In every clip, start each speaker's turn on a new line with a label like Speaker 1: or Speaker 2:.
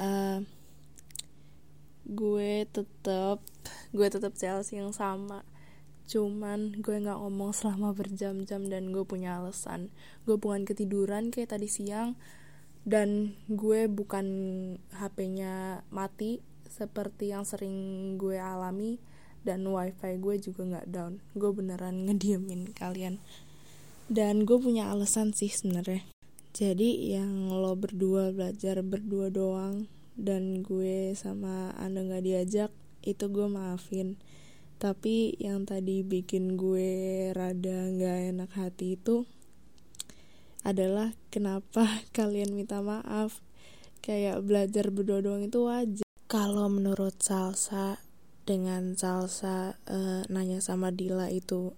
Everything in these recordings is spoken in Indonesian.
Speaker 1: Uh, gue tetap gue tetap Chelsea yang sama. Cuman gue nggak ngomong selama berjam-jam dan gue punya alasan. Gue bukan ketiduran kayak tadi siang dan gue bukan HP-nya mati seperti yang sering gue alami dan wifi gue juga nggak down. Gue beneran ngediemin kalian. Dan gue punya alasan sih sebenarnya jadi yang lo berdua belajar berdua doang dan gue sama anda nggak diajak itu gue maafin. Tapi yang tadi bikin gue rada nggak enak hati itu adalah kenapa kalian minta maaf. Kayak belajar berdua doang itu wajar. Kalau menurut salsa dengan salsa uh, nanya sama Dila itu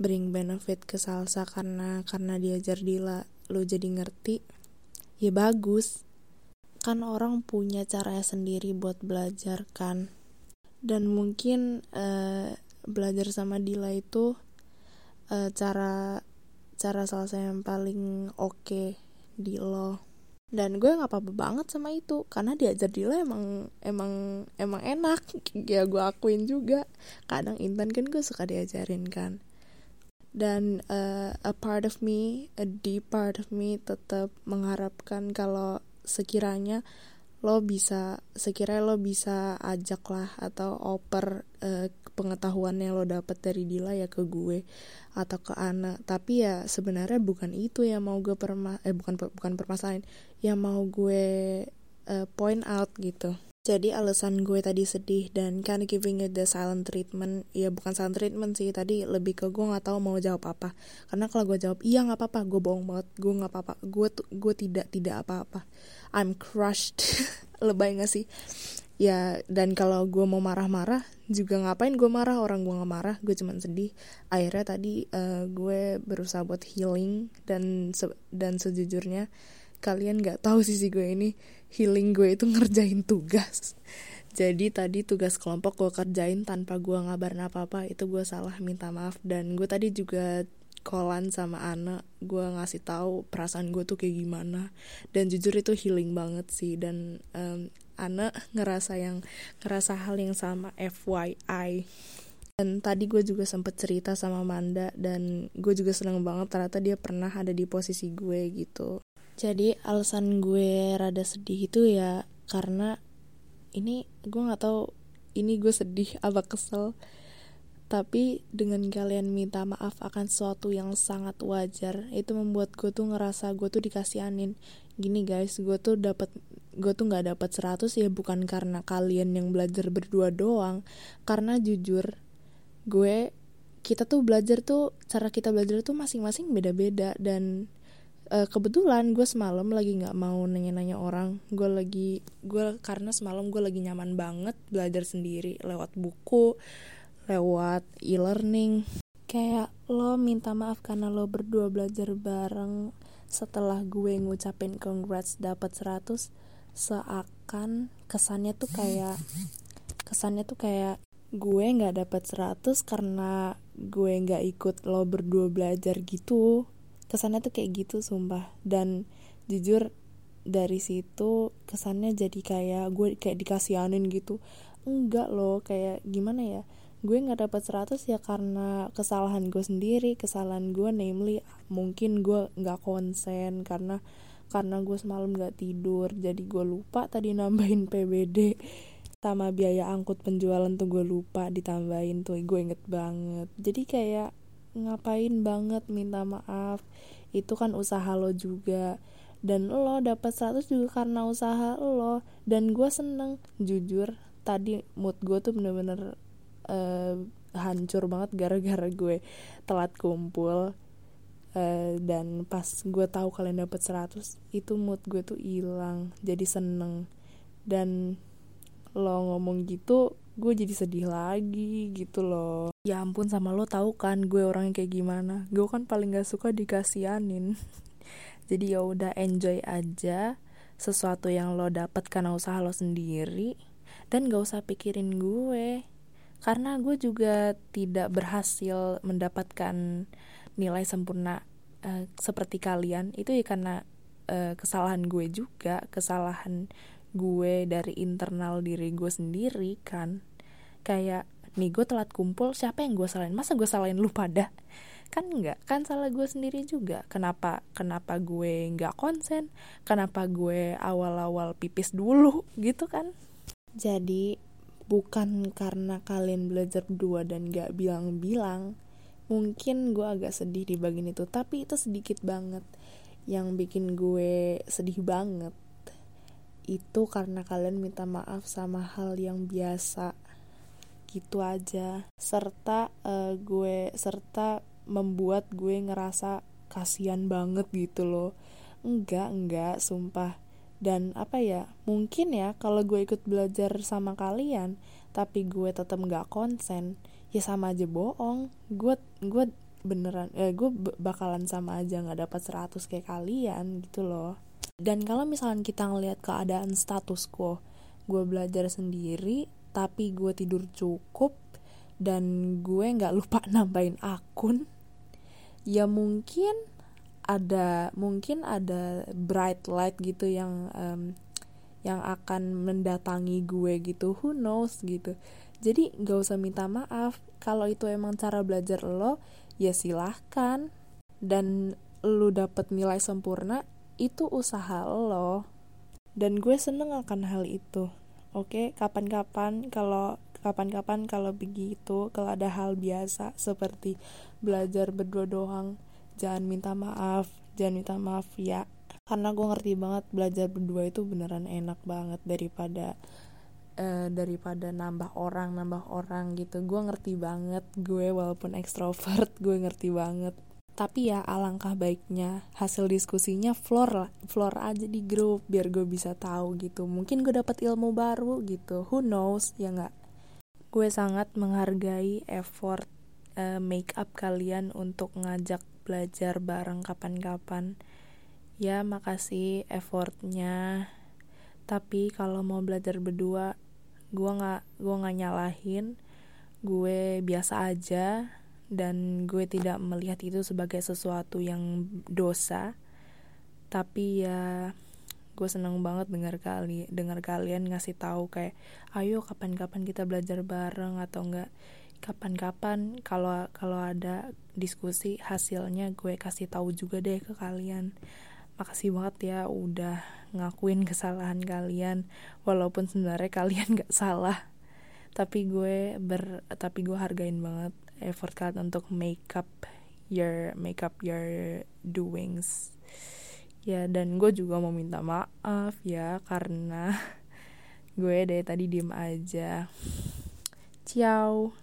Speaker 1: bring benefit ke salsa karena karena diajar Dila lo jadi ngerti ya bagus. Kan orang punya caranya sendiri buat belajar kan. Dan mungkin uh, belajar sama Dila itu uh, cara cara saya yang paling oke okay di lo. Dan gue nggak apa-apa banget sama itu karena diajar Dila emang emang emang enak. Ya gue akuin juga. Kadang Intan kan gue suka diajarin kan dan uh, a part of me, a deep part of me tetap mengharapkan kalau sekiranya lo bisa sekiranya lo bisa ajak lah atau oper uh, pengetahuan yang lo dapat dari Dila ya ke gue atau ke Ana. Tapi ya sebenarnya bukan itu yang mau gue perma eh bukan bukan permasalahan yang mau gue uh, point out gitu jadi alasan gue tadi sedih dan of giving it the silent treatment ya bukan silent treatment sih tadi lebih ke gue nggak tahu mau jawab apa. Karena kalau gue jawab iya nggak apa-apa gue bohong banget gue nggak apa-apa gue gue tidak tidak apa-apa. I'm crushed. Lebay gak sih? Ya dan kalau gue mau marah-marah juga ngapain gue marah? Orang gue nggak marah gue cuman sedih. Akhirnya tadi uh, gue berusaha buat healing dan se dan sejujurnya kalian nggak tahu sisi gue ini healing gue itu ngerjain tugas. Jadi tadi tugas kelompok gue kerjain tanpa gue ngabarin apa-apa itu gue salah minta maaf. Dan gue tadi juga kolan sama Ana gue ngasih tahu perasaan gue tuh kayak gimana. Dan jujur itu healing banget sih. Dan um, Ana ngerasa yang ngerasa hal yang sama FYI dan tadi gue juga sempet cerita sama Manda dan gue juga seneng banget ternyata dia pernah ada di posisi gue gitu jadi alasan gue rada sedih itu ya karena ini gue nggak tahu ini gue sedih apa kesel. Tapi dengan kalian minta maaf akan sesuatu yang sangat wajar itu membuat gue tuh ngerasa gue tuh dikasihanin. Gini guys gue tuh dapat gue tuh nggak dapat 100 ya bukan karena kalian yang belajar berdua doang. Karena jujur gue kita tuh belajar tuh cara kita belajar tuh masing-masing beda-beda dan uh, kebetulan gue semalam lagi nggak mau nanya-nanya orang. Gue lagi gue karena semalam gue lagi nyaman banget belajar sendiri lewat buku lewat e-learning. Kayak lo minta maaf karena lo berdua belajar bareng setelah gue ngucapin congrats dapat 100 seakan kesannya tuh kayak kesannya tuh kayak gue nggak dapat 100 karena gue nggak ikut lo berdua belajar gitu kesannya tuh kayak gitu sumpah. Dan jujur dari situ kesannya jadi kayak gue kayak dikasihanin gitu. Enggak loh kayak gimana ya gue nggak dapat 100 ya karena kesalahan gue sendiri kesalahan gue namely mungkin gue nggak konsen karena karena gue semalam nggak tidur. Jadi gue lupa tadi nambahin PBD sama biaya angkut penjualan tuh gue lupa ditambahin tuh gue inget banget. Jadi kayak ngapain banget minta maaf? Itu kan usaha lo juga. Dan lo dapat 100 juga karena usaha lo. Dan gue seneng. Jujur tadi mood gue tuh bener-bener uh, hancur banget gara-gara gue telat kumpul. Uh, dan pas gue tahu kalian dapat 100 itu mood gue tuh hilang. Jadi seneng. Dan lo ngomong gitu gue jadi sedih lagi gitu loh. Ya ampun sama lo tahu kan gue orang yang kayak gimana. Gue kan paling gak suka dikasianin. Jadi ya udah enjoy aja sesuatu yang lo dapat karena usaha lo sendiri dan gak usah pikirin gue. Karena gue juga tidak berhasil mendapatkan nilai sempurna uh, seperti kalian. Itu ya karena uh, kesalahan gue juga kesalahan gue dari internal diri gue sendiri kan. Kayak nih gue telat kumpul siapa yang gue salahin? Masa gue salahin lu pada? Kan enggak kan salah gue sendiri juga. Kenapa kenapa gue nggak konsen? Kenapa gue awal-awal pipis dulu? Gitu kan. Jadi bukan karena kalian belajar berdua dan gak bilang-bilang mungkin gue agak sedih di bagian itu tapi itu sedikit banget yang bikin gue sedih banget itu karena kalian minta maaf sama hal yang biasa. Gitu aja. Serta uh, gue serta membuat gue ngerasa kasihan banget gitu loh. Enggak enggak sumpah. Dan apa ya mungkin ya kalau gue ikut belajar sama kalian tapi gue tetap nggak konsen ya sama aja bohong. Gue gue beneran eh gue bakalan sama aja nggak dapat 100 kayak kalian gitu loh dan kalau misalnya kita ngelihat keadaan status quo gue belajar sendiri tapi gue tidur cukup dan gue nggak lupa nambahin akun ya mungkin ada mungkin ada bright light gitu yang um, yang akan mendatangi gue gitu. Who knows gitu. Jadi gak usah minta maaf. Kalau itu emang cara belajar lo ya silahkan. Dan lu dapet nilai sempurna itu usaha lo. Dan gue seneng akan hal itu. Oke okay? kapan-kapan kalau kapan-kapan kalau begitu kalau ada hal biasa seperti belajar berdua doang jangan minta maaf jangan minta maaf ya. Karena gue ngerti banget belajar berdua itu beneran enak banget daripada uh, daripada nambah orang nambah orang gitu. Gue ngerti banget gue walaupun ekstrovert gue ngerti banget tapi ya alangkah baiknya hasil diskusinya floor floor aja di grup biar gue bisa tahu gitu. Mungkin gue dapat ilmu baru gitu. Who knows ya nggak? Gue sangat menghargai effort uh, make up kalian untuk ngajak belajar bareng kapan-kapan. Ya makasih effortnya. Tapi kalau mau belajar berdua gue nggak gue nggak nyalahin. Gue biasa aja dan gue tidak melihat itu sebagai sesuatu yang dosa. Tapi ya gue seneng banget dengar kali dengar kalian ngasih tahu kayak ayo kapan-kapan kita belajar bareng atau enggak. Kapan-kapan kalau kalau ada diskusi hasilnya gue kasih tahu juga deh ke kalian. Makasih banget ya udah ngakuin kesalahan kalian walaupun sebenarnya kalian nggak salah. Tapi gue ber tapi gue hargain banget effort kalian untuk make up your make up your doings. Ya dan gue juga mau minta maaf ya karena gue dari tadi diem aja. Ciao